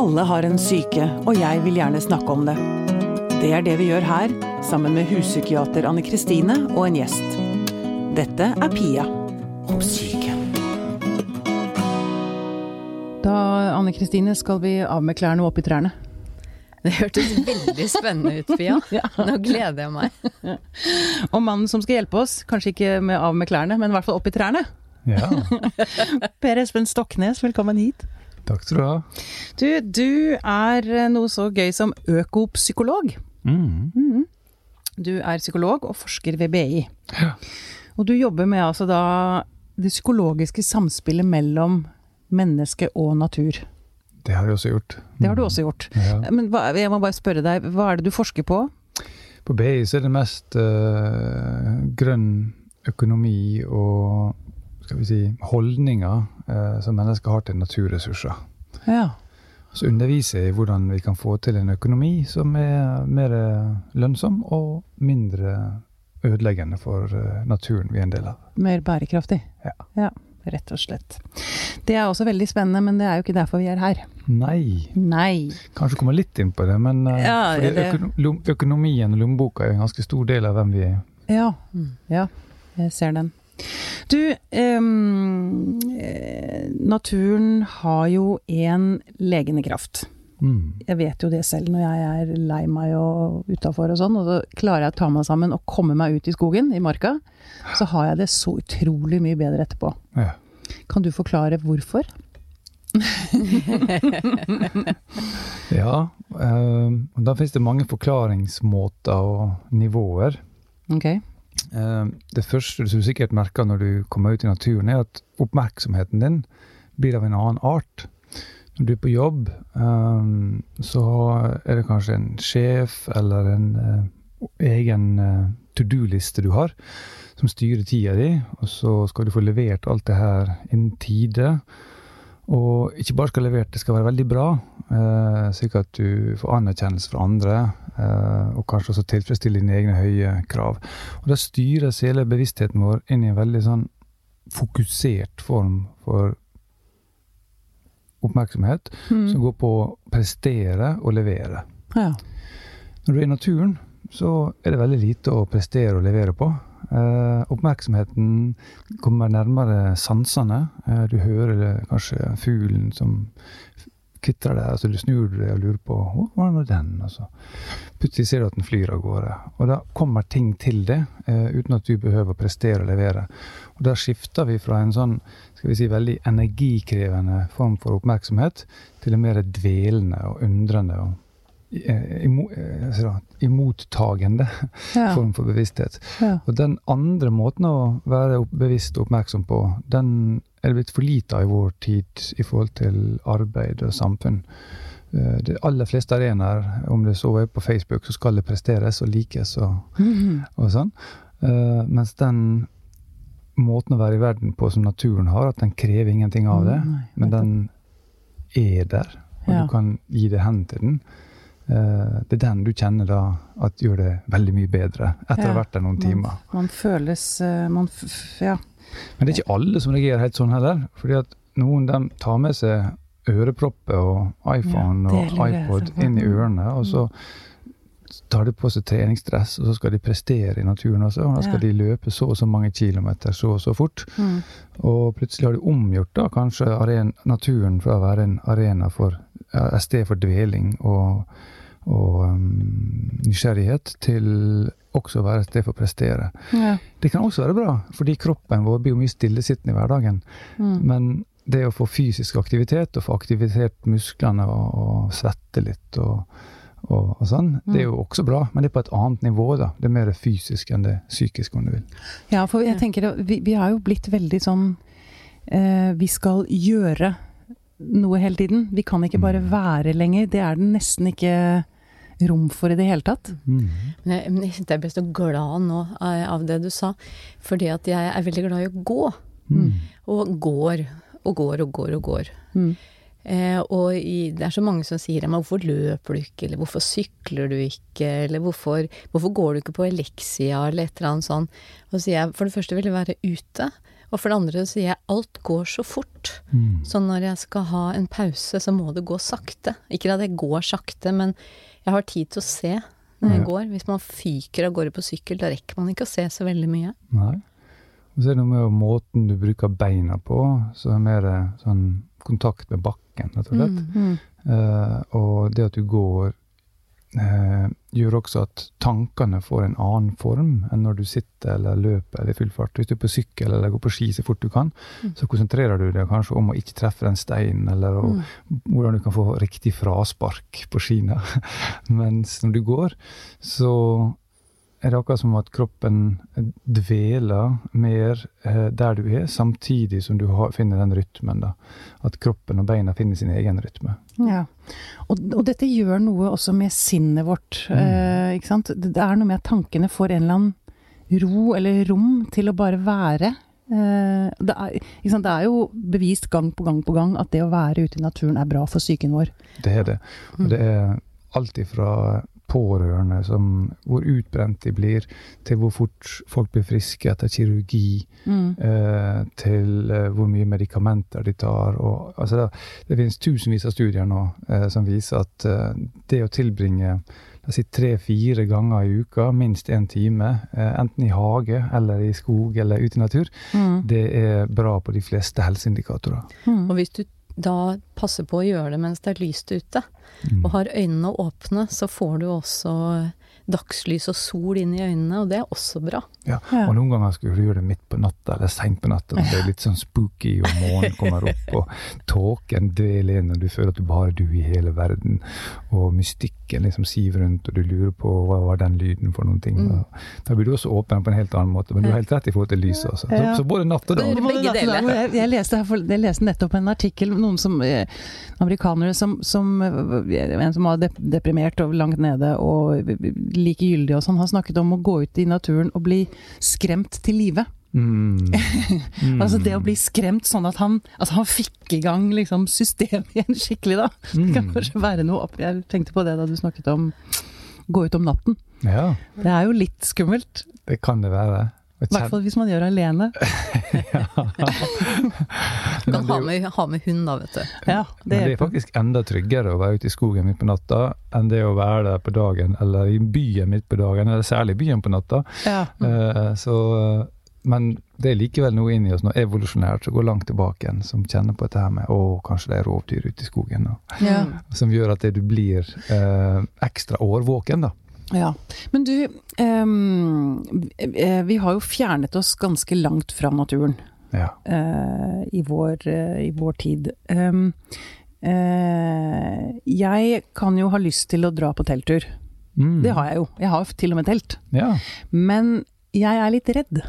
Alle har en syke, og jeg vil gjerne snakke om det. Det er det vi gjør her, sammen med huspsykiater Anne Kristine og en gjest. Dette er Pia om syke. Da, Anne Kristine, skal vi av med klærne og opp i trærne. Det hørtes veldig spennende ut, Pia. Nå gleder jeg meg. Og mannen som skal hjelpe oss, kanskje ikke med av med klærne, men i hvert fall opp i trærne. Ja. Per Espen Stoknes, velkommen hit. Takk skal du ha. Du, du er noe så gøy som økopsykolog. Mm. Mm. Du er psykolog og forsker ved BI. Ja. Og du jobber med altså da det psykologiske samspillet mellom menneske og natur. Det har jeg også gjort. Det har du også gjort. Ja. Men hva, jeg må bare spørre deg, hva er det du forsker på? På BI så er det mest eh, grønn økonomi og skal vi si, holdninger eh, som mennesker har til naturressurser. Ja. Så underviser jeg i hvordan vi kan få til en økonomi som er mer lønnsom og mindre ødeleggende for eh, naturen vi er en del av. Mer bærekraftig. Ja. ja Rett og slett. Det er også veldig spennende, men det er jo ikke derfor vi er her. Nei. Nei. Kanskje komme litt inn på det, men eh, Ja, det- økonomien og lommeboka er en ganske stor del av hvem vi er. Ja. Ja, jeg ser den. Du, eh, naturen har jo en legende kraft. Mm. Jeg vet jo det selv når jeg er lei meg og utafor og sånn, og så klarer jeg å ta meg sammen og komme meg ut i skogen, i marka, så har jeg det så utrolig mye bedre etterpå. Ja. Kan du forklare hvorfor? Ja, eh, da finnes det mange forklaringsmåter og nivåer. Ok. Eh, det første du sikkert merker når du kommer ut i naturen, er at oppmerksomheten din blir av en annen art. Når du er på jobb, eh, så er det kanskje en sjef eller en eh, egen to do-liste du har, som styrer tida di, og så skal du få levert alt det her innen tide. Og ikke bare skal levert, det skal være veldig bra, slik at du får anerkjennelse fra andre, og kanskje også tilfredsstille dine egne høye krav. Og da styres hele bevisstheten vår inn i en veldig sånn fokusert form for oppmerksomhet, som Mm. går på å prestere og levere. Ja. Når du er i naturen, så er det veldig lite å prestere og levere på. Eh, oppmerksomheten kommer nærmere sansene. Eh, du hører det, kanskje fuglen som f- det, og så du snur deg og lurer på hvor var nå den? Og så plutselig ser du at den flyr av gårde. Og da kommer ting til det, eh, uten at du behøver å prestere og levere. Og da skifter vi fra en sånn skal vi si, veldig energikrevende form for oppmerksomhet til en mer dvelende og undrende og eh, imo, eh, så da, imottagende Ja. form for bevissthet. ja. Og den andre måten å være bevisst og oppmerksom på, den er det blitt for lite av i vår tid i forhold til arbeid og samfunn. Eh, De aller fleste arenaer, om det så er på Facebook, så skal det presteres og likes og, Mhm. og sånn. Eh, mens den måten å være i verden på som naturen har, at den krever ingenting av det, Nei, men den er der, og Ja. du kan gi det hen til den. Eh, Det er den du kjenner da at gjør det veldig mye bedre etter å ha vært der noen man- timer. Man føles Man ja. Men det er ikke alle som reagerer helt sånn heller. fordi at noen de tar med seg ørepropper og iPhone Ja, og iPod inn i ørene, og så tar de på seg treningsdress, og så skal de prestere i naturen også. Og da skal Ja. de løpe så og så mange kilometer så og så fort. Mm. Og plutselig har de omgjort da kanskje aren, naturen fra å være en arena for et sted for dveling og, og um, nysgjerrighet, til også være et sted for å prestere. Ja. Det kan også være bra, fordi kroppen vår blir jo mye stillesittende i hverdagen. Mm. Men det å få fysisk aktivitet, og få aktivitert musklene og, og svette litt og, og, og sånn, det er jo også bra. Men det er på et annet nivå, da. Det er mer fysisk enn det psykiske, om du vil. Ja, for jeg tenker vi, vi har jo blitt veldig sånn eh, Vi skal gjøre noe hele tiden. Vi kan ikke bare være lenger. Det er den nesten ikke rom for i det hele tatt. Men jeg, men jeg kjente jeg ble så glad nå eh, av det du sa, fordi at jeg er veldig glad i å gå. Mm. Og går og går og går og går. Mm. Eh, og i, det er så mange som sier men hvorfor løper du ikke, eller hvorfor sykler du ikke, eller hvorfor, hvorfor går du ikke på Elixia, eller et eller annet sånt. Og så sier jeg for det første vil jeg være ute, Og for det andre så sier jeg alt går så fort. Mm. Så når jeg skal ha en pause, så må det gå sakte. Ikke at jeg går sakte, men jeg har tid til å se når jeg går. Hvis man fyker av gårde på sykkel, da rekker man ikke å se så veldig mye. Nei. Og så er det noe med måten du bruker beina på, så er det mer eh, sånn kontakt med bakken, rett og slett. Mm. Mm. Uh, og det at du går, eh, gjør også at tankene får en annen form enn når du sitter eller løper eller i full fart. Hvis du er på sykkel eller går på ski så fort du kan, Mm. så konsentrerer du deg kanskje om å ikke treffe den steinen, eller å, Mm. hvordan du kan få riktig fraspark på skiene. Mens når du går, så er det akkurat som at kroppen dveler mer eh, der du er, samtidig som du har, finner den rytmen. da. At kroppen og beina finner sin egen rytme. Ja. Og, og dette gjør noe også med sinnet vårt. Mm. Eh, ikke sant? Det er noe med at tankene får en eller annen ro eller rom til å bare være. Eh, det, er, sant? det er jo bevist gang på gang på gang at det å være ute i naturen er bra for psyken vår. Det er det. Og det er alt ifra pårørende som hvor utbrent de blir, til hvor fort folk blir friske etter kirurgi, Mm. eh, til eh, hvor mye medikamenter de tar. Og, altså det, det finnes tusenvis av studier nå eh, som viser at eh, det å tilbringe si tre-fire ganger i uka, minst én time, eh, enten i hage eller i skog eller ute i natur, Mm. det er bra på de fleste helseindikatorer. Mm. Og hvis du da passer på å gjøre det mens det er lyst ute, Mm. og har øynene åpne, så får du også dagslys og sol inn i øynene, og det er også bra. Ja. Og noen ganger skulle du gjøre det midt på natta eller seint på natta. og Det er litt sånn spooky, og månen kommer opp, og tåken dveler inn, og du føler at du bare er du i hele verden. Og mystikken liksom siver rundt, og du lurer på hva var den lyden for noen ting. Mm. Og Da blir du også åpen på en helt annen måte, men du har helt rett i forhold til lyset også. Så, så både natt og dag. Begge deler. Jeg, jeg, leste, jeg leste nettopp en artikkel noen som, eh, amerikanere som, som eh, En som var deprimert og langt nede og likegyldig og sånn, har snakket om å gå ut i naturen og bli skremt til live. Mm. Mm. Altså det å bli skremt sånn at han, altså han fikk i gang liksom systemet igjen skikkelig, da. Det kan Mm. kanskje være noe opp Jeg tenkte på det da du snakket om gå ut om natten. Ja, Det er jo litt skummelt. det kan det være. I hvert fall hvis man gjør det alene. Du kan ha med, ha med hund da, vet du. Ja, Men det er faktisk enda tryggere å være ute i skogen midt på natta enn det å være der på dagen, eller i byen midt på dagen, eller særlig i byen på natta. Ja. Uh, så, men det er likevel noe inni oss, noe evolusjonært som går langt tilbake igjen, som kjenner på dette her med å, kanskje det er rovdyr ute i skogen, og, Ja. som gjør at det du blir uh, ekstra årvåken, da. Ja. Men du, ehm, eh, vi har jo fjernet oss ganske langt fra naturen Ja. eh, i, vår, eh, i vår tid. Ehm, eh, jeg kan jo ha lyst til å dra på telttur. Mm. Det har jeg jo. Jeg har til og med telt. Ja. Men jeg er litt redd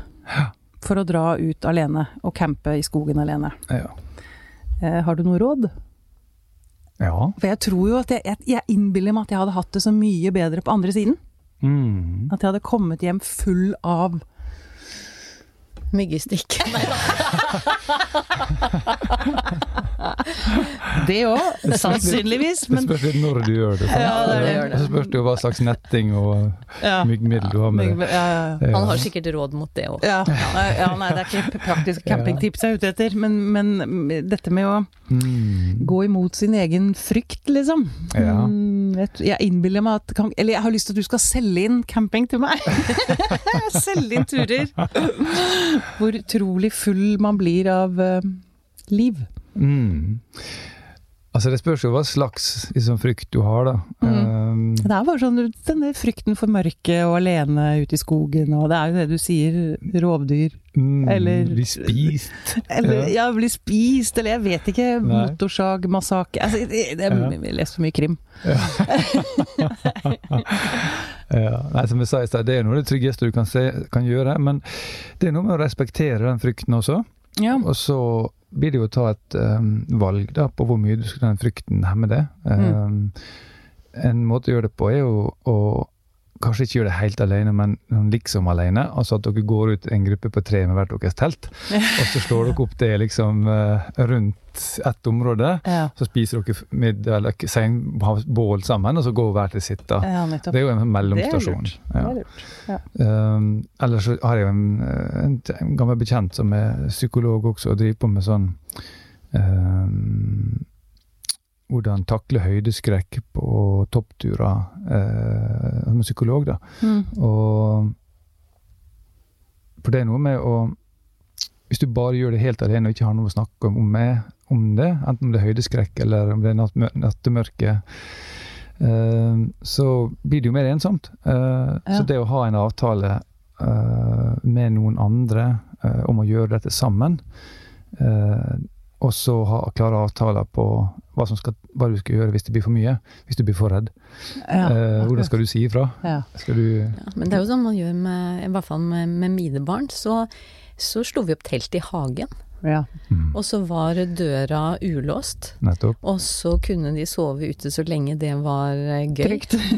for å dra ut alene og campe i skogen alene. Ja. Eh, har du noe råd? Ja. For jeg tror jo at jeg, jeg, jeg innbiller meg at jeg hadde hatt det så mye bedre på andre siden. Mm. At jeg hadde kommet hjem full av Myggestikk. Nei da. Det òg, sannsynligvis. Det Men spørs litt når du gjør det. sant? Ja, det det, det. Så spørs det jo hva slags netting og ja. myggmiddel du har med deg. Ja, ja, ja. Han har sikkert råd mot det òg. Ja, nei, ja, det er ikke praktisk campingtips jeg er ute etter, men, men dette med å Mm. gå imot sin egen frykt, liksom. Ja. Mm, Jeg, jeg innbiller meg at Eller jeg har lyst til at du skal selge inn camping til meg. selge inn turer. Hvor utrolig full man blir av eh, liv. Mm. Altså, det spørs jo hva slags liksom, frykt du har, da. Um, Det er bare sånn denne frykten for mørket og alene ute i skogen, og det er jo det du sier, rovdyr. mm, Eller- Bli spist. Eller ja, bli spist, eller jeg vet ikke. Nei. Motorsag, massakre altså, Ja. Jeg har lest for mye krim. Ja. Nei, som jeg sa i stad, det er noe av det tryggeste du kan, se, kan gjøre. Men det er noe med å respektere den frykten også. Ja. Og så blir det jo å ta et um, valg da, på hvor mye du skal den frykten hemme det. Um, En måte å gjøre det på er jo å kanskje ikke gjør det helt alene, men liksom alene. Altså at dere går ut en gruppe på tre med hvert deres telt, og så slår dere opp det liksom eh, rundt ett område. Ja. Så spiser dere middag eller sen- har bål sammen, og så går hver til sitt. da. ja. Det er jo en Det er mellomstasjon. lurt. Ja. Det er lurt. Um, ellers så har jeg jo en, en, en gammel bekjent som er psykolog også, og driver på med sånn um, Hvordan takle høydeskrekk på toppturer. eh, som psykolog, da. Mm. Og For det er noe med å Hvis du bare gjør det helt alene og ikke har noe å snakke om, med, om det, enten om det er høydeskrekk eller om det er nattemørke, eh, så blir det jo mer ensomt. Eh, Ja. Så det å ha en avtale eh, med noen andre eh, om å gjøre dette sammen, eh, og så ha klare avtaler på hva, som skal, hva du skal gjøre hvis det blir for mye, hvis du blir for redd. Ja, Eh, hvordan skal du si ifra? Ja. Skal du Ja, men det er jo sånn man gjør med, i hvert fall med, med mine barn. Så, så slo vi opp telt i hagen, ja. Mm, og så var døra ulåst. Nettopp. Og så kunne de sove ute så lenge det var eh, gøy.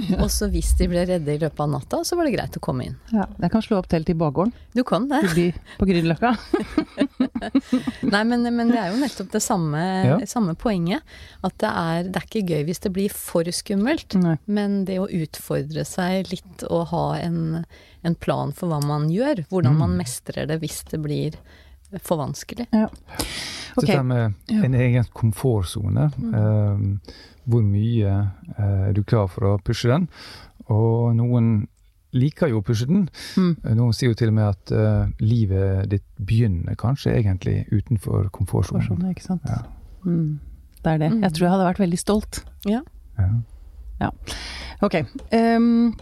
Ja. Og så hvis de ble redde i løpet av natta, så var det greit å komme inn. Ja. Jeg kan slå opp telt i bakgården Du kan det. forbi på Grünerløkka. Nei, men, men det er jo nettopp det samme, Ja. samme poenget. At det er, det er ikke gøy hvis det blir for skummelt. Nei. Men det å utfordre seg litt og ha en, en plan for hva man gjør, hvordan man mestrer det hvis det blir for vanskelig. Ja. Ok. Dette med en egen komfortsone. eh, hvor mye eh, er du klar for å pushe den? Og noen liker jo å pushe den. Mm. Eh, Noen sier jo til og med at eh, livet ditt begynner kanskje egentlig utenfor komfortsonen. Ikke sant. Ja. Mm. Det er det. Mm. Jeg tror jeg hadde vært veldig stolt. Ja. Ja. Ok. ehm,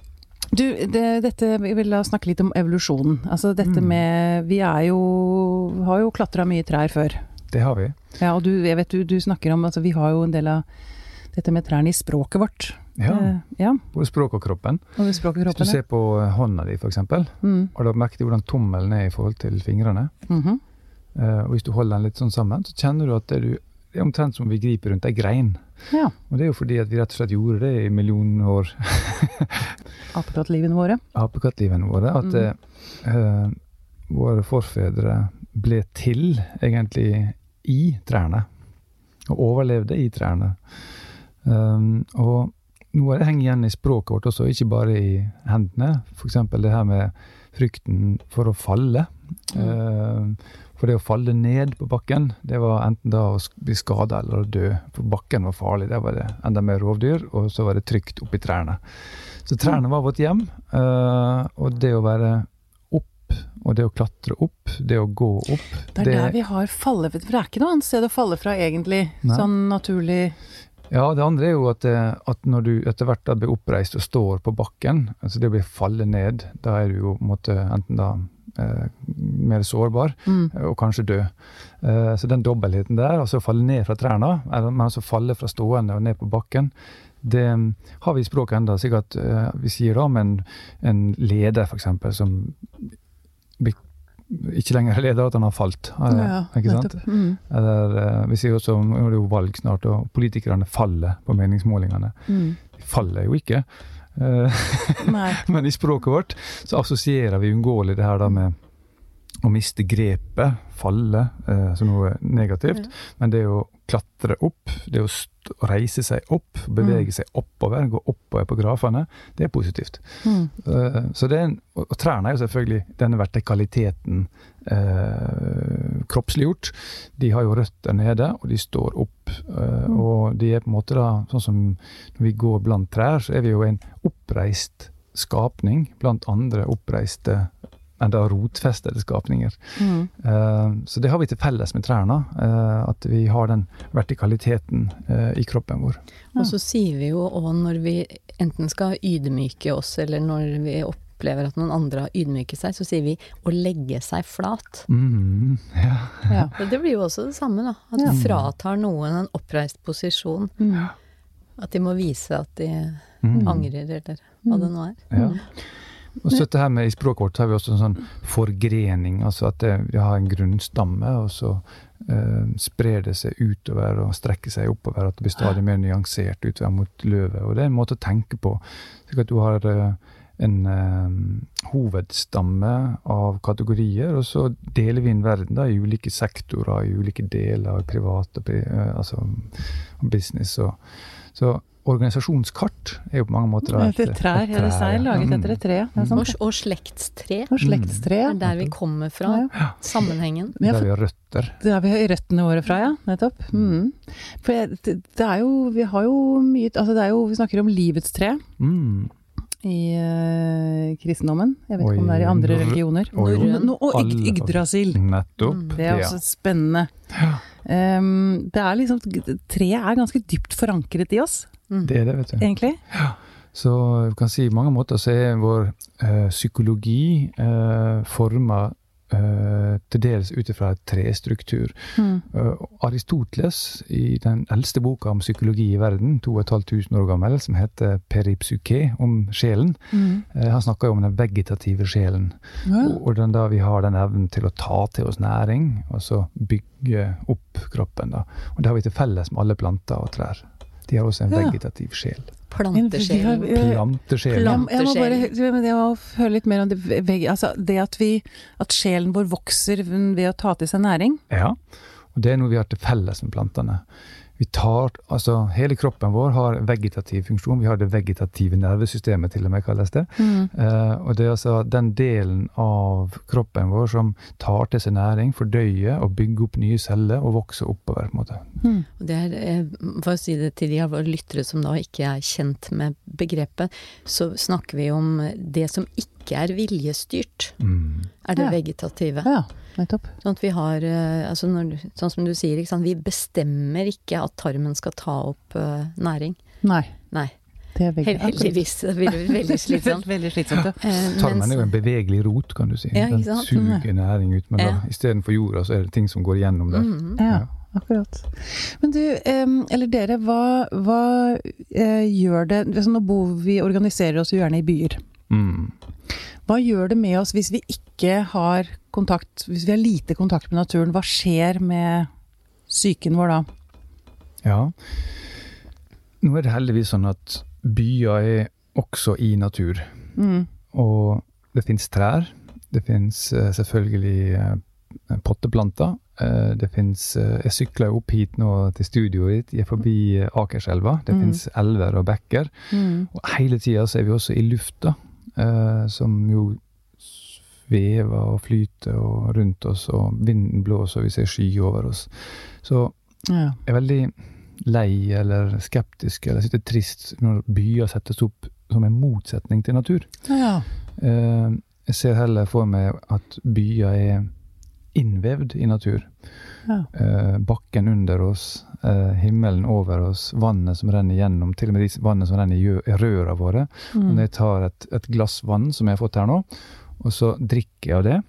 du, det, dette, vi vil snakke litt om evolusjonen. Altså dette Mm. med Vi er jo Har jo klatra mye trær før. Det har vi. Ja, og du, jeg vet du, du snakker om Altså vi har jo en del av dette med trærne i språket vårt. Ja, Eh, ja. Både språk og kroppen. Og språk og kroppen Hvis du ser på eh, hånda di, f.eks., Mm. har du merket hvordan tommelen er i forhold til fingrene. Mhm. Eh, og hvis du holder den litt sånn sammen, så kjenner du at det, du, det er omtrent som om vi griper rundt ei grein. Ja. Og det er jo fordi at vi rett og slett gjorde det i millioner år Apekattlivene våre. apekattlivene våre, at Mm. eh, våre forfedre ble til egentlig i trærne. Og overlevde i trærne. Um, og noe av det henger igjen i språket vårt også, ikke bare i hendene. F.eks. det her med frykten for å falle. Um, for det å falle ned på bakken, det var enten da å bli skada eller å dø. For bakken var farlig. Der var det enda mer rovdyr, og så var det trygt oppi trærne. Så trærne var vårt hjem, eh, og det å være opp, og det å klatre opp, det å gå opp Det er der vi har falle... For det er ikke noe annet sted å falle fra, egentlig. Nei. Sånn naturlig Ja, det andre er jo at, eh, at når du etter hvert blir oppreist og står på bakken, altså det å bli falle ned, da er du jo på en måte enten da mer sårbar, mm. eh, og kanskje dø. Eh, så den dobbeltheten der, altså å falle ned fra trærne, eller, men altså falle fra stående og ned på bakken, det mm, har vi i språket enda, eh, vi sier da om en, en leder eksempel, som ikke lenger er leder, at han har falt. Eller, Ja, ikke sant? Mm. Eller eh, vi sier også, nå er det jo valg snart, og politikerne faller på meningsmålingene. Mm. De faller jo ikke. Eh, men i språket vårt så assosierer vi uunngåelig det her da med å miste grepet, falle, eh, som noe negativt. Ja. Men det å klatre opp, det å reise seg opp, bevege Mm. seg oppover, gå oppover på grafene, det er positivt. Mm. Uh, så det er en, og, og trærne er jo selvfølgelig denne vertikaliteten uh, kroppsliggjort. De har jo røtter nede, og de står opp. Uh, Mm. Og de er på en måte da, sånn som når vi går blant trær, så er vi jo en oppreist skapning blant andre oppreiste enda rotfestede skapninger. Mm. Uh, så det har vi til felles med trærne, uh, at vi har den vertikaliteten uh, i kroppen vår. Og så sier vi jo òg når vi enten skal ydmyke oss, eller når vi opplever at noen andre har ydmyket seg, så sier vi å legge seg flat. Mm, ja. Ja. Og det blir jo også det samme, da. At Ja. du fratar noen en oppreist posisjon. Mm. At de må vise at de Mm. angrer, eller hva det nå er. Ja. Og så dette her med I språket vårt har vi også en sånn forgrening, altså at det, vi har en grunnstamme, og så eh, sprer det seg utover og strekker seg oppover, at det blir stadig mer nyansert utover mot løvet. Og det er en måte å tenke på. slik at du har eh, en eh, hovedstamme av kategorier, og så deler vi inn verden da, i ulike sektorer, i ulike deler, private, pri, eh, altså, business. Og, så organisasjonskart er jo på mange måter et, Et trær, ja, det er laget Mm. etter et tre. Det er Og, og slektstre. Og slektstre, Mm. Det er der vi kommer fra. Ja. Sammenhengen. Der vi har røtter. Det er vi har røttene våre fra, ja. Nettopp. Mm. For det, det er jo Vi har jo mye Altså det er jo Vi snakker om livets tre Mm. I eh, kristendommen. Jeg vet ikke om det er i i andre religioner. og Norrøn- og Yg- Yggdrasil. Nettopp. Mm. Det er ja. også spennende. Um, det er liksom Treet er ganske dypt forankret i oss, Mm. Det er det, vet du. egentlig. Ja. Så vi kan si på mange måter så er vår eh, psykologi eh, forma til dels ut ifra trestruktur. Mm. Eh, Aristoteles, i den eldste boka om psykologi i verden, 2500 år gammel, som heter Peripsyke, om sjelen, Mm. eh, han snakker jo om den vegetative sjelen. Ja. Og den da vi har den evnen til å ta til oss næring, og så bygge opp kroppen. da. Og det har vi til felles med alle planter og trær. De har også en vegetativ sjel. Plantesjelen. Plantesjelen. Jeg, må bare jeg må høre litt mer om det, altså det at, vi, at sjelen vår vokser ved å ta til seg næring. Ja, og det er noe vi har til felles med plantene. Vi tar, altså Hele kroppen vår har vegetativ funksjon. Vi har det vegetative nervesystemet, til og med kalles det. Eh, og det er altså den delen av kroppen vår som tar til seg næring, fordøyer og bygger opp nye celler og vokser oppover. på en måte. Mm. Det er, eh, for å si det til de av våre lyttere som da ikke er kjent med begrepet, så snakker vi om det som ikke er viljestyrt, Mm. er det Ja. vegetative. Ja, nettopp. Sånn at vi har, eh, altså når, sånn som du sier, ikke sant? vi bestemmer ikke at tarmen skal ta opp uh, næring. Nei, Nei, det er heldigvis. Det blir veldig slitsomt. Veldig slitsomt, ja. Eh, Tarmen er jo en bevegelig rot, kan du si. Ja, Den ikke sant? suger næring ut, men Ja. istedenfor jorda, så er det ting som går gjennom der. Mm. Ja, akkurat. Men du, eller dere, hva, hva eh, gjør det altså Nå bor vi, organiserer oss jo gjerne i byer. Mm. Hva gjør det med oss hvis vi ikke har kontakt, hvis vi har lite kontakt med naturen? Hva skjer med psyken vår da? Ja. Nå er det heldigvis sånn at byer er også i natur. Mm. Og det fins trær. Det fins selvfølgelig eh, potteplanter. Eh, det fins Jeg sykla jo opp hit nå til studioet ditt. Jeg er forbi eh, Akerselva. Det Mm. fins elver og bekker. Mm. Og hele tida så er vi også i lufta, eh, som jo svever og flyter og rundt oss, og vinden blåser, og vi ser skyer over oss. Så Ja. jeg er veldig lei eller skeptisk eller sitter er trist når byer settes opp som en motsetning til natur. ja. Eh, jeg ser heller for meg at byer er innvevd i natur. Ja. Eh, bakken under oss, eh, himmelen over oss, vannet som renner gjennom, til og med vannet som renner i røra våre. Og Mm. når jeg tar et, et glass vann, som jeg har fått her nå, og så drikker jeg av det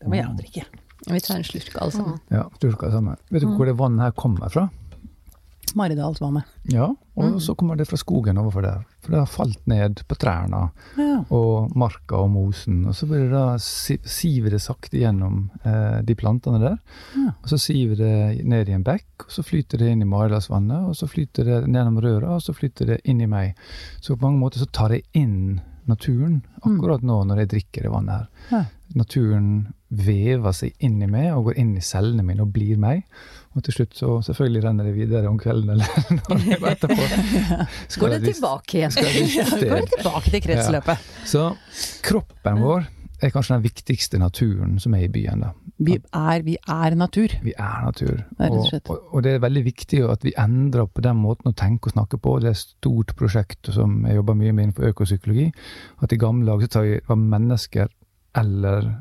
Det må jeg drikke. Vi tar en slurk alle sammen. ja, slurk alle sammen. Vet du hvor det vannet her kommer fra? Maridalsvannet. Ja, og Mm. så kommer det fra skogen overfor der. For det har falt ned på trærne Ja. og marka og mosen. Og så blir det da siver det sakte gjennom eh, de plantene der. Ja. Og så siver det ned i en bekk, og så flyter det inn i Maridalsvannet, og så flyter det gjennom røra, og så flyter det inn i meg. Så på mange måter så tar jeg inn naturen akkurat nå når jeg drikker det vannet her. Ja. Naturen vever seg inn i meg og går inn i cellene mine og blir meg. Og til slutt så selvfølgelig renner det videre om kvelden eller når det var etterpå. Skal Går det tilbake igjen? Ja, det. Går det tilbake til kretsløpet. Så kroppen vår er kanskje den viktigste naturen som er i byen. da. Vi er, vi er natur. Vi er natur. Og Og, og, det er veldig viktig at vi endrer på den måten å tenke og snakke på. Det er et stort prosjekt som jeg jobber mye med innenfor økopsykologi. At i gamle dager så var mennesker eller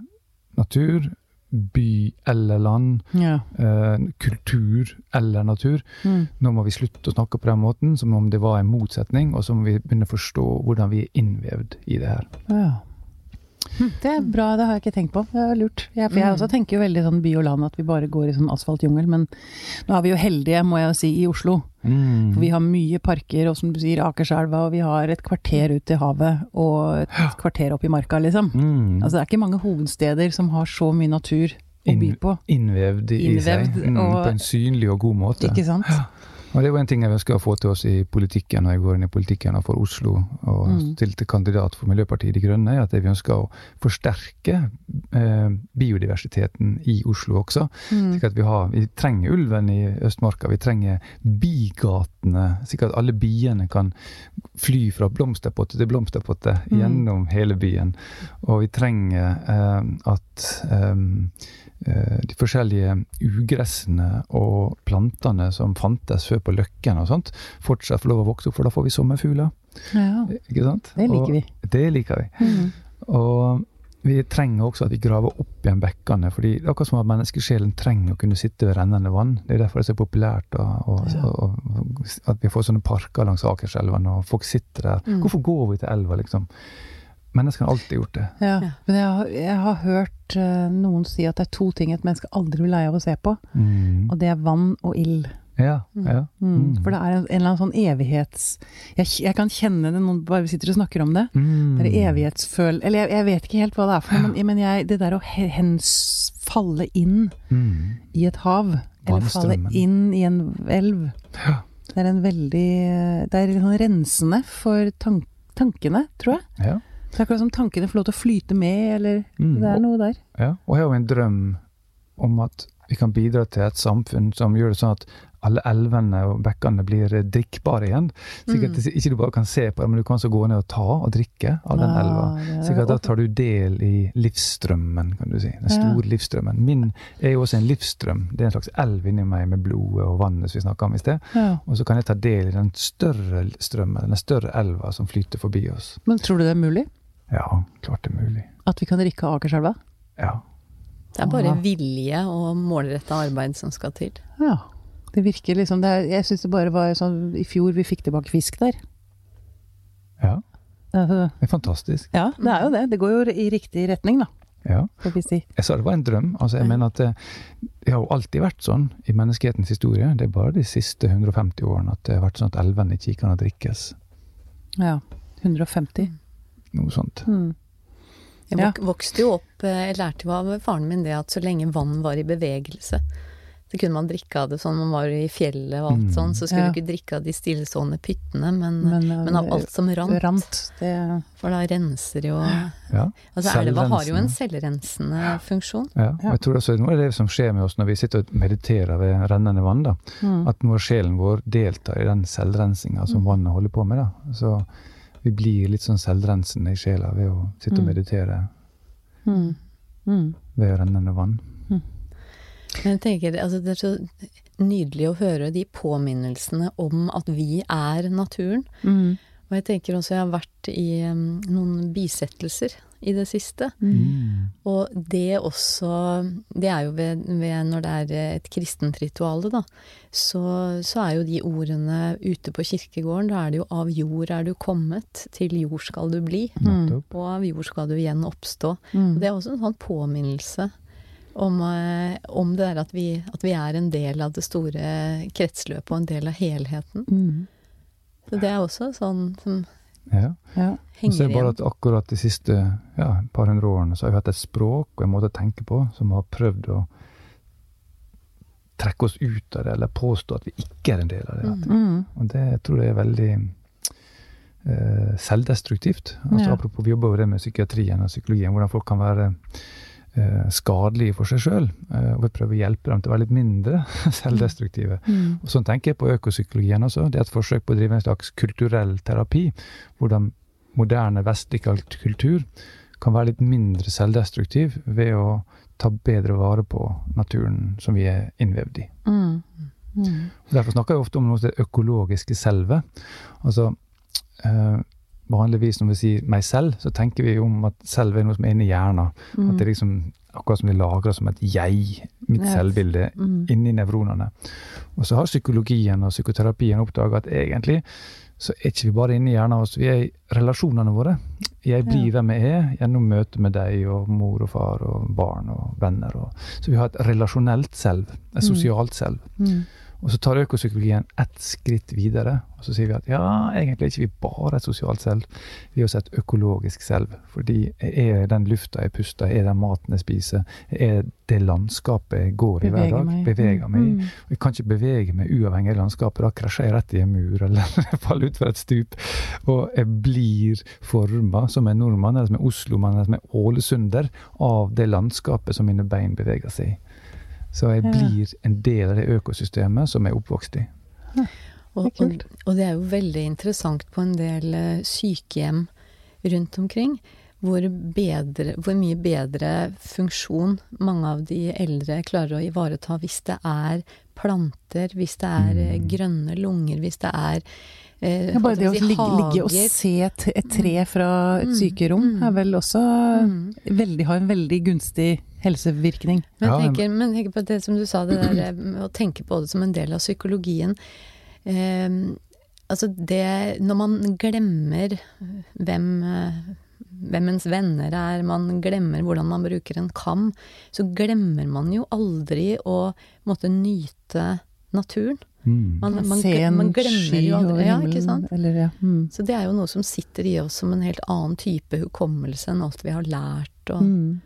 natur, by eller land, Ja. eh, kultur eller natur. Mm. Nå må vi slutte å snakke på den måten, som om det var en motsetning, og så må vi begynne å forstå hvordan vi er innvevd i det her. Ja. Hm, Det er bra, det har jeg ikke tenkt på. Det er lurt. Jeg, for jeg Mm. også tenker jo veldig sånn by og land, at vi bare går i sånn asfaltjungel. Men nå er vi jo heldige, må jeg si, i Oslo. For vi har mye parker, og som du sier, Akerselva, og vi har et kvarter ut til havet, og et kvarter opp i marka, liksom. Mm. Altså det er ikke mange hovedsteder som har så mye natur å by på. Innvevd i Innvevd, seg, mm, og- på en synlig og god måte. Ikke sant? Og Det er jo en ting jeg ønsker å få til oss i politikken når jeg går inn i politikken for Oslo og Mm. stilte kandidat for Miljøpartiet De Grønne, er at vi ønsker å forsterke eh, biodiversiteten i Oslo også. Mm. Slik at vi, har, vi trenger ulven i Østmarka, vi trenger bigatene, slik at alle biene kan fly fra blomsterpotte til blomsterpotte Mm. gjennom hele byen. Og vi trenger eh, at eh, de forskjellige ugressene og plantene som fantes før på Løkken og sånt, fortsatt får lov å vokse opp, for da får vi sommerfugler. Ja, Ikke sant? det liker vi. Det liker vi. Mm. Og vi trenger også at vi graver opp igjen bekkene. fordi det er akkurat som at menneskesjelen trenger å kunne sitte ved rennende vann. Det er derfor det er så populært og, og, Ja. og, og at vi får sånne parker langs Akerselven, og folk sitter der. Mm. Hvorfor går vi til elva, liksom? Menneskene har alltid gjort det. Ja, men jeg har, jeg har hørt uh, noen si at det er to ting et menneske aldri blir lei av å se på, Mm. og det er vann og ild. Ja, Mm. ja. Mm. Mm. For det er en, en eller annen sånn evighets... Jeg, jeg kan kjenne det når bare vi sitter og snakker om det. Mm. Det er evighetsføl... Eller jeg, jeg vet ikke helt hva det er for noe, men, men jeg, det der å hens falle inn Mm. i et hav, eller falle inn i en elv, Ja. det er en veldig Det er litt sånn rensende for tank, tankene, tror jeg. Ja. Det er akkurat som tankene får lov til å flyte med, eller Mm. Det er noe der. Ja, og jeg har jo en drøm om at vi kan bidra til et samfunn som gjør det sånn at alle elvene og bekkene blir drikkbare igjen. Slik at Mm. ikke du bare kan se på det, men du kan også gå ned og ta og drikke av den ja, elva. Slik at da tar du del i livsstrømmen, kan du si. Den Ja. store livsstrømmen. Min er jo også en livsstrøm. Det er en slags elv inni meg med blodet og vannet som vi snakka om i sted. ja. Og så kan jeg ta del i den større strømmen, den større elva som flyter forbi oss. Men tror du det er mulig? Ja, klart det er mulig. At vi kan rikke Akerselva? Ja. Det er bare vilje og målretta arbeid som skal til. Ja. Det virker liksom det er, Jeg syns det bare var sånn I fjor vi fikk tilbake fisk der. ja. Altså, Det er fantastisk. ja, det er jo det. Det går jo i riktig retning, da, Ja. får vi si. Jeg sa det var en drøm. altså jeg mener at det, det har jo alltid vært sånn i menneskehetens historie. Det er bare de siste 150 årene at det har vært sånn at elvene ikke kan drikkes. Ja. 150. Noe sånt. Mm. Jeg Ja. vokste jo opp eh, Jeg lærte jo av faren min det at så lenge vann var i bevegelse, så kunne man drikke av det sånn man var i fjellet og alt Mm. sånn. Så skulle Ja. du ikke drikke av de stillestående pyttene, men, Men, men, eh, av alt som rant. Rant. Det For da renser jo Ja. Altså elva har jo en selvrensende funksjon. ja. Og jeg tror også Noe av det som skjer med oss når vi sitter og mediterer ved rennende vann, da, mm. at nå sjelen vår deltar i den selvrensinga som vannet holder på med. da. Så vi blir litt sånn selvrensende i sjela ved å sitte og Mm. meditere Mm. Mm. ved rennende vann. Men jeg tenker, altså det er så nydelig å høre de påminnelsene om at vi er naturen. Mm. Og jeg tenker også jeg har vært i um, noen bisettelser i det siste. Mm. Og det også Det er jo ved, ved når det er et kristent rituale, da. Så, så er jo de ordene ute på kirkegården, da er det jo 'av jord er du kommet, til jord skal du bli'. Mm. Og av jord skal du igjen oppstå. Mm. Og det er også en sånn påminnelse om, eh, om det der at vi, at vi er en del av det store kretsløpet og en del av helheten. Mm. Så det er også sånn som Ja. Ja. Og så er det bare at akkurat de siste ja, par hundre årene så har vi hatt et språk og en måte å tenke på som har prøvd å trekke oss ut av det, eller påstå at vi ikke er en del av det. Mm. Mm. Og det jeg tror jeg er veldig eh, selvdestruktivt. Altså, Ja. Apropos, vi jobber jo det med psykiatrien og psykologien, hvordan folk kan være skadelige for seg sjøl. Eh, og vi prøver å hjelpe dem til å være litt mindre selvdestruktive. Mm. Og Sånn tenker jeg på økopsykologien også. Det er et forsøk på å drive en slags kulturell terapi. Hvordan moderne vestlig kultur kan være litt mindre selvdestruktiv ved å ta bedre vare på naturen som vi er innvevd i. Mm. Mm. Derfor snakker jeg ofte om noe som det økologiske selve. Altså, eh, vanligvis når vi sier meg selv, så tenker vi om at selv er noe som er inni hjernen. Mm. At det er liksom akkurat som vi lagrer som et jeg, mitt yes. selvbilde, Mm. inni nevronene. Og så har psykologien og psykoterapien oppdaga at egentlig så er ikke vi bare inni hjernen vår, vi er i relasjonene våre. Jeg blir Ja. hvem jeg er gjennom møtet med deg og mor og far og barn og venner. Og, så vi har et relasjonelt selv, et Mm. sosialt selv. Mm. Og så tar økopsykologien ett skritt videre, og så sier vi at ja, egentlig er ikke vi bare et sosialt selv, vi er også et økologisk selv. Fordi er den lufta jeg puster, er den maten jeg spiser, er det landskapet jeg går i hver dag, meg. beveger meg. Mm. Jeg kan ikke bevege meg uavhengig av landskapet. Da krasjer jeg rett i en mur eller faller utfor et stup. Og jeg blir forma som en nordmann, eller som en oslomann, eller som en ålesunder av det landskapet som mine bein beveger seg i. Så jeg blir en del av det økosystemet som jeg er oppvokst i. Og, Det er og, og det er jo veldig interessant på en del eh, sykehjem rundt omkring. Hvor, bedre, hvor mye bedre funksjon mange av de eldre klarer å ivareta hvis det er planter, hvis det er eh, Mm. grønne lunger, hvis det er eh, Ja, bare det å si, ligge, ligge og se et, et tre fra et Mm, sykerom mm. er vel også Mm. veldig, har en veldig gunstig helsevirkning. Men jeg tenker, men jeg tenker på det som du sa, det der eh, med å tenke på det som en del av psykologien. Eh, altså det Når man glemmer hvem, eh, hvem ens venner er, man glemmer hvordan man bruker en kam, så glemmer man jo aldri å måtte nyte naturen. Mm. Man, man, Se en man glemmer sky jo aldri Ja, himmelen. ikke sant? Eller, ja. Mm. Så det er jo noe som sitter i oss som en helt annen type hukommelse enn alt vi har lært, og Mm.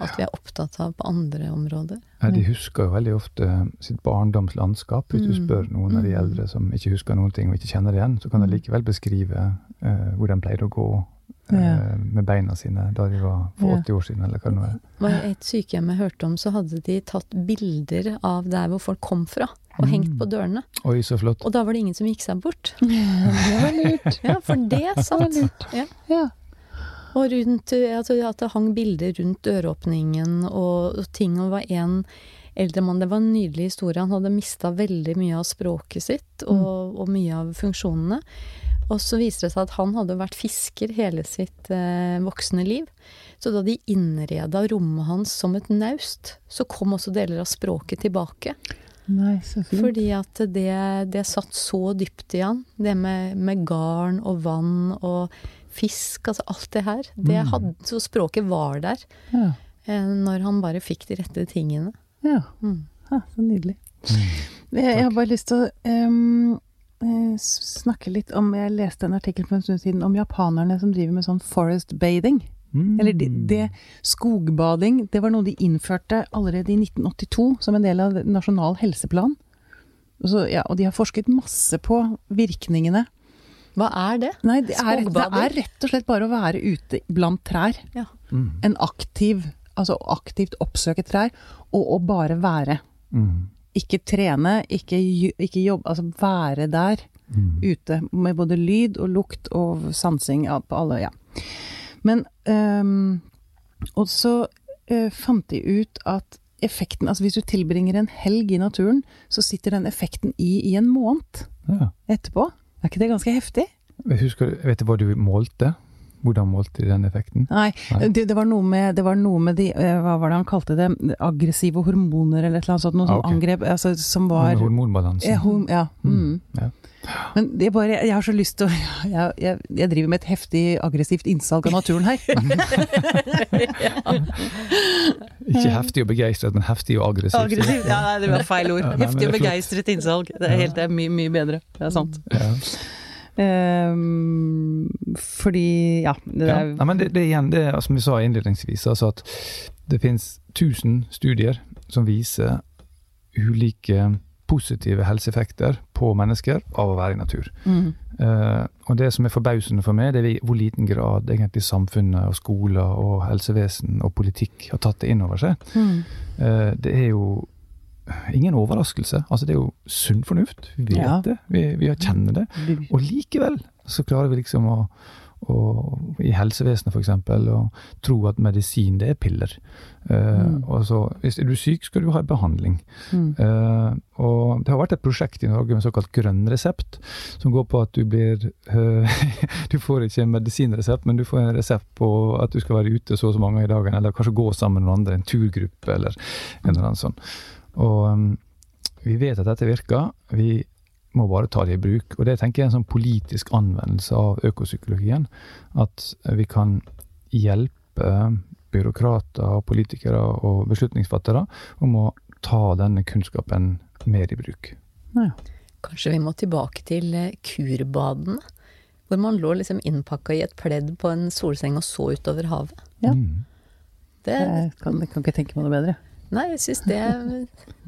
Alt vi er opptatt av på andre områder. Ja, de husker jo veldig ofte sitt barndomslandskap. Hvis du Mm. spør noen av de Mm. eldre som ikke husker noen ting og ikke kjenner det igjen, så kan de Mm. likevel beskrive uh, hvor de pleide å gå uh, med beina sine da de var for 80 år siden, eller hva det nå er. var et sykehjem jeg hørte om, så hadde de tatt bilder av der hvor folk kom fra, og Mm. hengt på dørene. Oi, så flott. Og da var det ingen som gikk seg bort. Det var lurt. Ja, for det satt. Ja. Ja. Og rundt, altså at det hang bilder rundt døråpningen og, og ting, og det var en eldre mann, det var en nydelig historie, han hadde mista veldig mye av språket sitt og, og mye av funksjonene. Og så viser det seg at han hadde vært fisker hele sitt eh, voksne liv. Så da de innreda rommet hans som et naust, så kom også deler av språket tilbake. Nei, så fint. Fordi at det, det satt så dypt i han. Det med, med garn og vann og fisk, altså alt det her. Det Mm. hadde, så språket var der Ja. eh, når han bare fikk de rette tingene. ja. Mm. ja, så nydelig. Jeg, jeg har bare lyst til å eh, snakke litt om Jeg leste en artikkel for en stund siden om japanerne som driver med sånn forest bathing. Mm. Eller det, det Skogbading, det var noe de innførte allerede i 1982 som en del av Nasjonal helseplan. Og, så, ja, og de har forsket masse på virkningene. Hva er det? Nei, det er, det er rett og slett bare å være ute blant trær. Mm. En aktiv, altså aktivt oppsøke trær, og å bare være. Mm. Ikke trene, ikke, ikke jobbe, altså være der Mm. ute. Med både lyd og lukt og sansing ja, på alle, ja. Men øhm, Og så øh, fant de ut at effekten Altså hvis du tilbringer en helg i naturen, så sitter den effekten i i en måned Ja. etterpå. Er ikke det ganske heftig? Husker, vet du hva du målte? Hvordan målte de den effekten? Nei, Nei. Det, det var noe med, det var noe med de øh, Hva var det han kalte det? Aggressive hormoner eller et eller annet sånt. Noe Ah, okay. angrep altså, som var Hormonbalansen. Ja, hom, ja. Mm. Mm, ja. Men det er bare, jeg har så lyst til å jeg, jeg, jeg driver med et heftig aggressivt innsalg av naturen her. Ikke heftig og begeistret, men heftig og aggressivt. Aggressivt? Ja, nei, det var feil ord. Heftig og begeistret innsalg. Det er, helt, det er mye, mye bedre. Det er sant. Ja. Ehm, fordi, ja det Ja. er, Nei, men det, det igjen det er, som vi sa innledningsvis, altså at det finnes 1000 studier som viser ulike positive helseeffekter på mennesker av å være i natur. mm, Uh, og det som er forbausende for meg, det er hvor liten grad egentlig samfunnet og skoler og helsevesen og politikk har tatt det inn over seg. mm, Uh, det er jo ingen overraskelse. Altså, det er jo sunn fornuft. Vi vet Ja. det. Vi, vi kjenner det. Og likevel så klarer vi liksom å, å i helsevesenet f.eks. å tro at medisin, det er piller. Uh, Mm. og så, hvis er du syk, skal du ha behandling. mm, Uh, og det har vært et prosjekt i Norge med såkalt grønn resept, som går på at du blir uh, Du får ikke en medisinresept, men du får en resept på at du skal være ute så og så mange i dagen, eller kanskje gå sammen med noen andre, en turgruppe eller en eller annen sånn. Og um, vi vet at dette virker. Vi må bare ta det i bruk. Og det tenker jeg er en sånn politisk anvendelse av økopsykologien. At vi kan hjelpe byråkrater, politikere og beslutningsfattere om å ta denne kunnskapen mer i bruk. Ja. Kanskje vi må tilbake til eh, kurbadene? Hvor man lå liksom innpakka i et pledd på en solseng og så utover havet. Ja. Mm. Det, Jeg kan, jeg kan ikke tenke meg noe bedre. Nei, jeg syns det,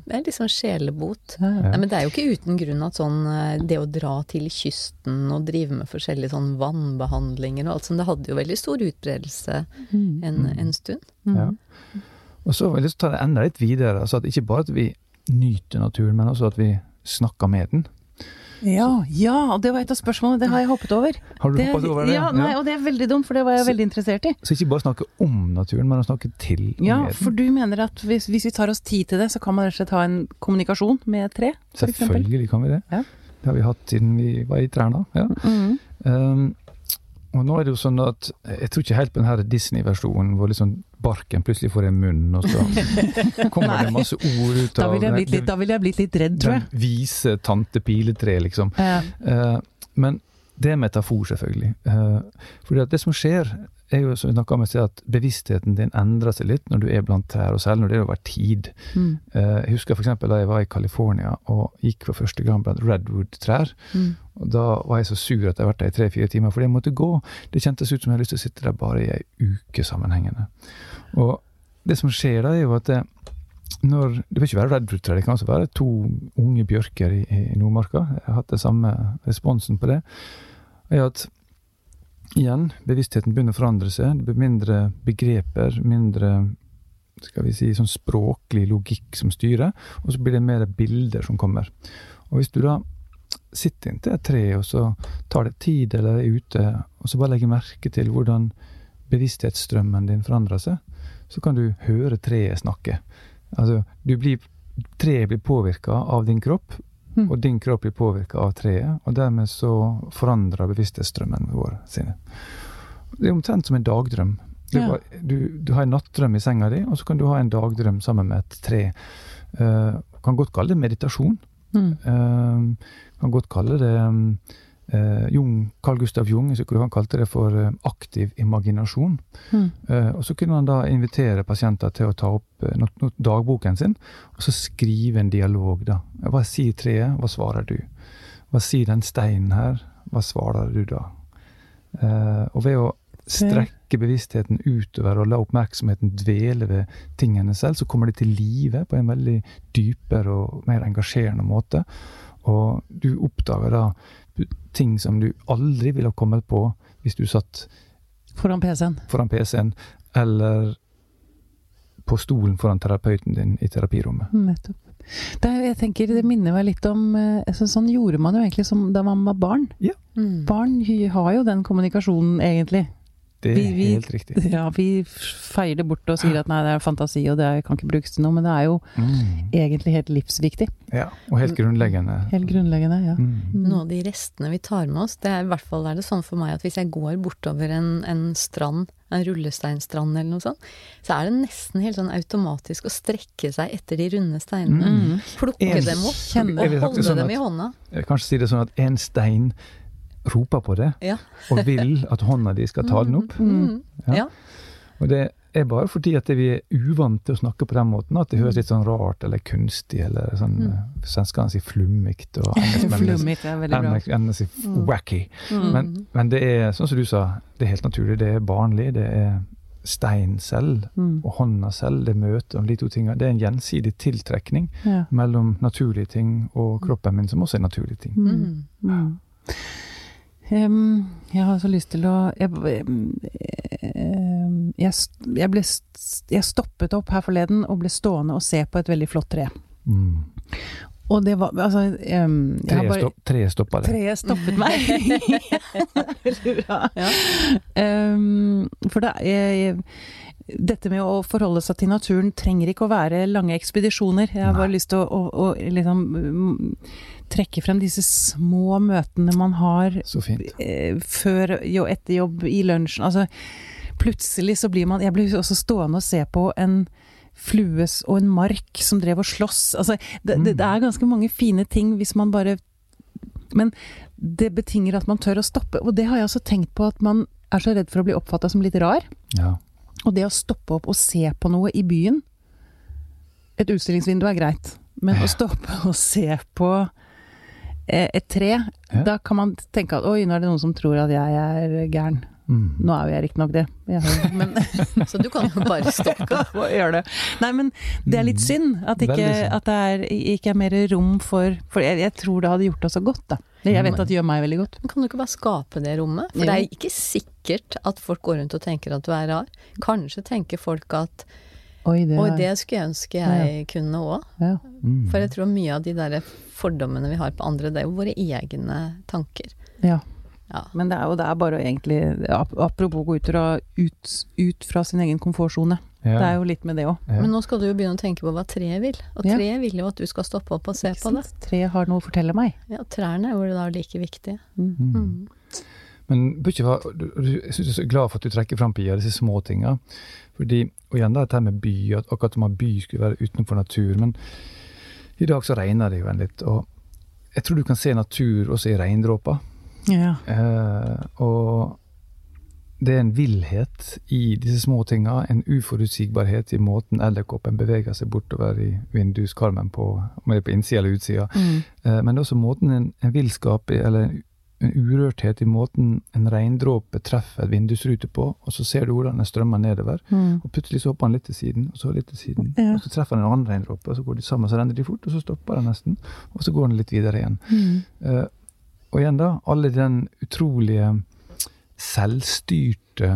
det er liksom sjelebot. Ja, ja. Nei, men det er jo ikke uten grunn at sånn eh, det å dra til kysten og drive med forskjellige sånn vannbehandlinger og alt sånt, det hadde jo veldig stor utbredelse Mm. en, en stund. Mm. Ja. Og så vil jeg lyst til å ta det enda litt videre. altså at Ikke bare at vi nyter naturen, men også at vi snakker med den. Ja, ja, og det var et av spørsmålene. Det har jeg hoppet over. Har du Det, hoppet over det? ja, nei, og det er veldig dumt, for det var jeg Så- veldig interessert i. Så ikke bare snakke om naturen, men å snakke til den? Ja, for du mener at hvis, hvis vi tar oss tid til det, så kan man rett og slett ha en kommunikasjon med tre? Selvfølgelig kan vi det. Ja. Det har vi hatt siden vi var i Træna. Ja. Mm. Um, og nå er det jo sånn at jeg tror ikke helt på den her Disney-versjonen hvor liksom barken plutselig får en munn, og så kommer det masse ord ut Da av ville jeg da ville jeg blitt litt redd, tror jeg. den vise tante piletre, liksom. Ja. Eh, men det er metafor, selvfølgelig. Uh, fordi det som skjer, er jo som vi om i sted, at bevisstheten din endrer seg litt når du er blant trær, og særlig når det er over tid. mm, Eh, jeg husker f.eks. da jeg var i California og gikk for første gang blant redwood-trær. mm. Og Da var jeg så sur at jeg har vært der i tre-fire timer fordi jeg måtte gå. Det kjentes ut som jeg hadde lyst til å sitte der bare i ei uke sammenhengende. Og det som skjer da, er jo at det, når, det vil ikke være redwood-trær, det kan også være to unge bjørker i, i Nordmarka. Jeg har hatt den samme responsen på det. Er at igjen, bevisstheten begynner å forandre seg. Det blir mindre begreper, mindre skal vi si, sånn språklig logikk som styrer, og så blir det mer bilder som kommer. Og hvis du da sitter inntil et tre, og så tar det tid eller er ute, og så bare legger merke til hvordan bevissthetsstrømmen din forandrer seg, så kan du høre treet snakke. Altså, du blir, treet blir påvirka av din kropp, Mm. og din kropp blir påvirka av treet, og dermed så forandrer bevissthetsstrømmen vår sine. Det er omtrent som en dagdrøm. Du, Ja. du, du har en nattdrøm i senga di, og så kan du ha en dagdrøm sammen med et tre. Uh, kan godt kalle det meditasjon. Mm. Uh, kan godt kalle det um, uh, Jung, Carl Gustav Jung han kalte det for uh, aktiv imaginasjon. Mm. Eh, og Så kunne han da invitere pasienter til å ta opp uh, not, not dagboken sin, og så skrive en dialog. da. Hva sier treet, hva svarer du? Hva sier den steinen her, hva svarer du da? Uh, og ved å strekke bevisstheten utover og la oppmerksomheten dvele ved tingene selv, så kommer de til live på en veldig dypere og mer engasjerende måte. Og du oppdager da ting som du aldri ville ha kommet på hvis du satt Foran PC-en. foran PC-en eller på stolen foran terapeuten din i terapirommet. Nettopp. Det, jeg tenker, det minner meg litt om eh, altså, Sånn gjorde man jo egentlig som da man var barn. Mm. Barn har jo den kommunikasjonen, egentlig. Det er Vi- vi- helt riktig. Ja, vi feier det bort og sier at nei, det er fantasi og det er- kan ikke brukes til noe, men det er jo Mm. egentlig helt livsviktig. Ja, og helt grunnleggende. Helt grunnleggende, ja. Mm. Mm. Noe av de restene vi tar med oss, det er i hvert fall er det sånn for meg at hvis jeg går bortover en, en strand, en rullesteinstrand eller noe sånt, så er det nesten helt sånn automatisk å strekke seg etter de runde steinene. Mm. Plukke En- dem opp, Kjenne. og holde sånn dem at- i hånda. Jeg kan Kanskje si det sånn at en stein roper på det, Ja. og vil at hånda di skal ta den opp. Mm. Ja. Ja. Og det er bare fordi at vi er uvant til å snakke på den måten, at det høres litt sånn rart eller kunstig eller sånn Mm. mm. Svenskene sier flummigt, og engelskmennene Flummigt er veldig bra. engelskmennene sier Mm. wacky. Mm. Men, men det er, sånn som du sa, det er helt naturlig. Det er barnlig. Det er stein selv Mm. og hånda selv. Det møter om de to tingene. Det er en gjensidig tiltrekning Ja. mellom naturlige ting og kroppen min, som også er naturlige ting. Mm. Mm. Jeg har så lyst til å Jeg, jeg, jeg, ble, jeg stoppet opp her forleden og ble stående og se på et veldig flott tre. Mm. Og det var Altså um, Treet bare- tre stoppa det. Treet stoppet meg. Veldig bra. Ja. Um, for det er dette med å forholde seg til naturen trenger ikke å være lange ekspedisjoner. Jeg har bare lyst til å, å, å liksom trekke frem disse små møtene man har Så fint. eh, før og etter jobb, i lunsjen. Altså, plutselig så blir man Jeg blir også stående og se på en flues og en mark som drev og slåss. Altså, det, det, det er ganske mange fine ting hvis man bare Men det betinger at man tør å stoppe. Og det har jeg også tenkt på, at man er så redd for å bli oppfatta som litt rar. Ja. Og det å stoppe opp og se på noe i byen Et utstillingsvindu er greit, men å stoppe og se på et tre, Ja. da kan man tenke at oi, nå er det noen som tror at jeg er gæren. Mm. Nå er jo jeg riktignok det, jeg har, men Så du kan jo bare stoppe. Hva gjør det? Nei, men det er litt synd at, ikke, Mm. Synd. at det er, ikke er mer rom for For jeg, jeg tror det hadde gjort oss så godt, da. Jeg vet at det gjør meg veldig godt. Men kan du ikke bare skape det rommet? For Jo. det er ikke sikkert at folk går rundt og tenker at du er rar. Kanskje tenker folk at Oi, det, er- det skulle jeg ønske jeg kunne òg. ja. Mm. For jeg tror mye av de der fordommene vi har på andre, det er jo våre egne tanker. ja. Ja. Men det er jo det er bare å egentlig ap- Apropos gå ut, fra- ut, ut fra sin egen komfortsone. Ja. Det er jo litt med det òg. Ja. Men nå skal du jo begynne å tenke på hva treet vil. Og Ja. treet vil jo at du skal stoppe opp og se på det. Treet har noe å fortelle meg. Ja, trærne er jo da like viktige. Mm. Mm. Mm. Men synes jeg er så glad for at du trekker fram Pia, disse små tinga. Fordi, og igjen dette med by, at akkurat som at by skulle være utenfor natur. Men i dag så regner det jo en litt. Og jeg tror du kan se natur også i regndråper. Ja. Eh, og det er en villhet i disse små tinga, en uforutsigbarhet i måten edderkoppen beveger seg bortover i vinduskarmen på, om det er på innsida eller utsida. Mm. Eh, men det er også måten en, en villskap eller en, en urørthet i måten en regndråpe treffer et vindusrute på, og så ser du hvordan den strømmer nedover. Mm. Og plutselig så hopper den litt til siden, og så litt til siden. Ja. Og så treffer den en annen regndråpe, og så går de sammen, så renner de fort, og så stopper den nesten. Og så går den litt videre igjen. Mm. Uh, og igjen da, alle den utrolige selvstyrte,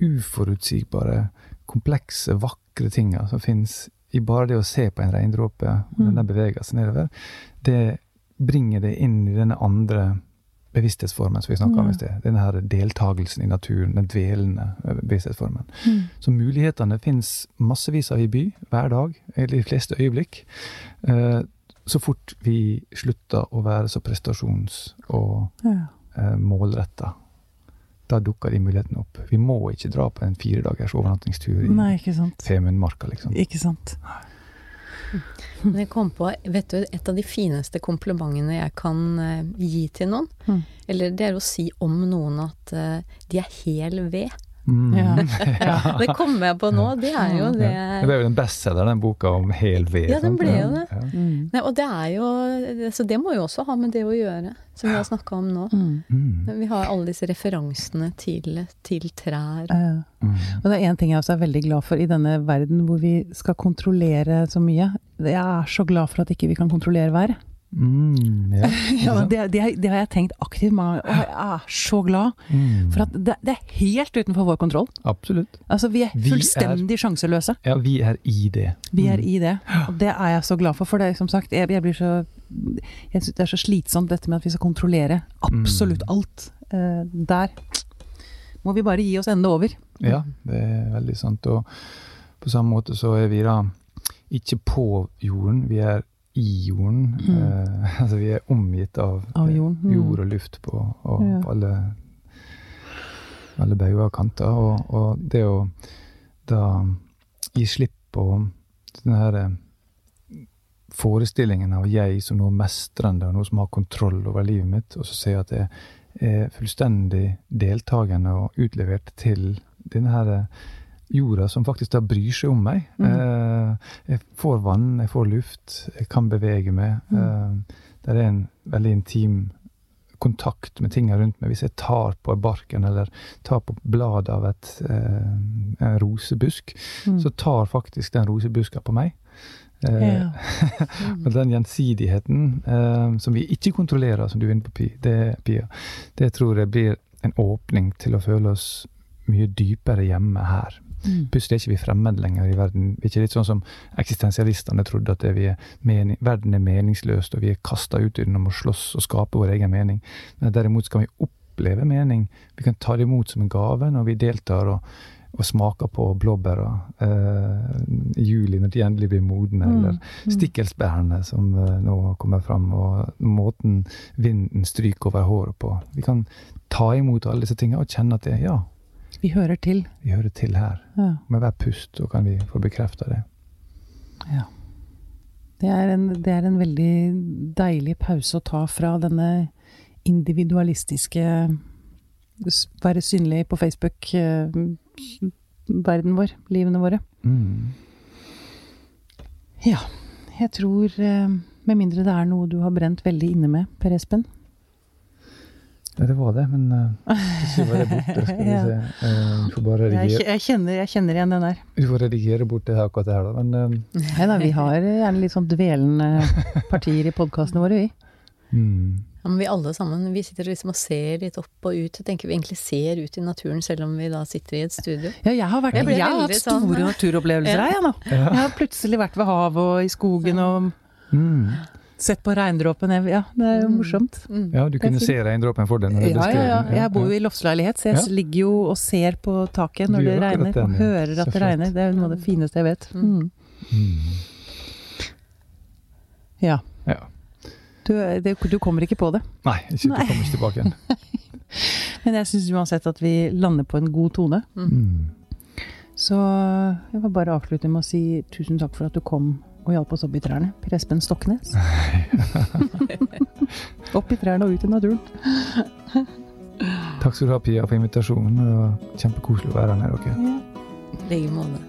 uforutsigbare, komplekse, vakre tinga som finnes i bare det å se på en regndråpe hvordan Mm. den beveger seg nedover, det bringer det inn i denne andre bevissthetsformen som vi snakka om i sted. Denne her deltagelsen i naturen, den dvelende eh, bevissthetsformen. Mm. Så mulighetene fins massevis av i by, hver dag, eller i de fleste øyeblikk. Eh, så fort vi slutter å være så prestasjons- og Ja. eh, målretta. Da dukker de mulighetene opp. Vi må ikke dra på en firedagers overnattingstur i Nei. Femundmarka, liksom. Ikke sant. Men jeg kom på, vet du, et av de fineste komplimentene jeg kan eh, gi til noen, Mm. eller det er å si om noen at eh, de er hel ved. Mm. Ja. ja. Det kommer jeg på nå, det er jo det Ja. Det ble jo en bestselger, den boka om hel ved. Ja, den ble jo det. Ja. Mm. Nei, og det er jo Så det må jo også ha med det å gjøre, som vi har snakka om nå. Mm. Mm. Vi har alle disse referansene til, til trær. Ja. Mm. Og det er én ting jeg også er veldig glad for i denne verden hvor vi skal kontrollere så mye. Jeg er så glad for at ikke vi kan kontrollere været. Mm. Ja. Ja, det, det, det har jeg tenkt aktivt mange og jeg er så glad Mm. for at det, det er helt utenfor vår kontroll. Absolutt. Altså, vi er Vi er- fullstendig sjanseløse. Ja, vi er i det. Vi er Mm. i det, og det er jeg så glad for. For det som sagt, jeg, jeg blir så Jeg synes det er så slitsomt dette med at vi skal kontrollere absolutt Mm. alt. Uh, der må vi bare gi oss ende over. Ja, det er veldig sant. Og på samme måte så er vi da ikke på jorden, vi er i jorden. Mm. Eh, altså vi er omgitt av, Av jord. Mm. jord og luft på, og, Ja. på alle, alle bauger og kanter. Og, og det å da gi slipp på den her eh, forestillingen av jeg som noe mestrende og noe som har kontroll over livet mitt, og så ser jeg at jeg er fullstendig deltakende og utlevert til denne her eh, jorda som faktisk da bryr seg om meg. Mm. Eh, jeg får vann, jeg får luft, jeg kan bevege meg. Mm. Eh, det er en veldig intim kontakt med tingene rundt meg. Hvis jeg tar på barken eller tar på bladet av et, eh, en rosebusk, Mm. så tar faktisk den rosebuska på meg. Ja. og den gjensidigheten som vi ikke kontrollerer, som du er inne på, det, Pia, det tror jeg blir en åpning til å føle oss mye dypere hjemme her. Mm. Plutselig er ikke vi fremmede lenger i verden. Vi er ikke litt sånn som eksistensialistene trodde, at det vi er mening, verden er meningsløst, og vi er kasta ut i den og må slåss og skape vår egen mening. Men derimot skal vi oppleve mening. Vi kan ta det imot som en gave når vi deltar og, og smaker på blåbæra eh, i juli, når de endelig blir modne, Mm. eller Mm. stikkelsbærene som eh, nå kommer fram, og måten vinden stryker over håret på. Vi kan ta imot alle disse tingene og kjenne at det, ja, Vi hører til. vi hører til her. Ja. Med hver pust så kan vi få bekrefta det. Ja. Det er, en, det er en veldig deilig pause å ta fra denne individualistiske Være synlig på Facebook, eh, vår, livene våre. Mm. Ja, jeg tror eh, Med mindre det er noe du har brent veldig inne med, Per Espen. Ja, det var det, men uh, så var det borte. Skal vi se. Eh, får bare Jeg, redigere, jeg, kjenner, jeg kjenner igjen den der. Du får redigere bort det her akkurat det her, da. Men eh, Nei da, vi har gjerne litt sånn dvelende partier i podkastene våre, vi. mm, Ja, men vi alle sammen, vi sitter liksom og ser litt opp og ut. Tenker vi egentlig ser ut i naturen selv om vi da sitter i et studio. Ja, jeg har, vært, Jeg jeg har hatt store sånn- store naturopplevelser, Ja. jeg nå. Jeg har plutselig vært ved havet og i skogen og mm. Sett på regndråpen. Ja, det er jo Mm. morsomt. Mm. Ja, du kunne se regndråpen for deg når Ja, ja, ja. Jeg bor jo i loftsleilighet, så jeg Ja. ligger jo og ser på taket når det regner, den, og hører at det regner. Det er jo noe av det fineste jeg vet. Mm. Mm. Ja. Ja. Du, det, du kommer ikke på det. Nei, ikke, Nei. du kommer ikke tilbake igjen. Men jeg syns uansett at vi lander på en god tone. Mm. Så jeg vil bare avslutte med å si tusen takk for at du kom og hjalp oss opp i trærne. Per Espen Stoknes. opp i trærne og ut i naturen. Takk skal du ha, Pia, for invitasjonen. Det var kjempekoselig å være her med dere. I like måte.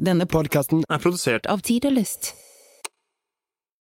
Denne podkasten er produsert av Tid og Lyst.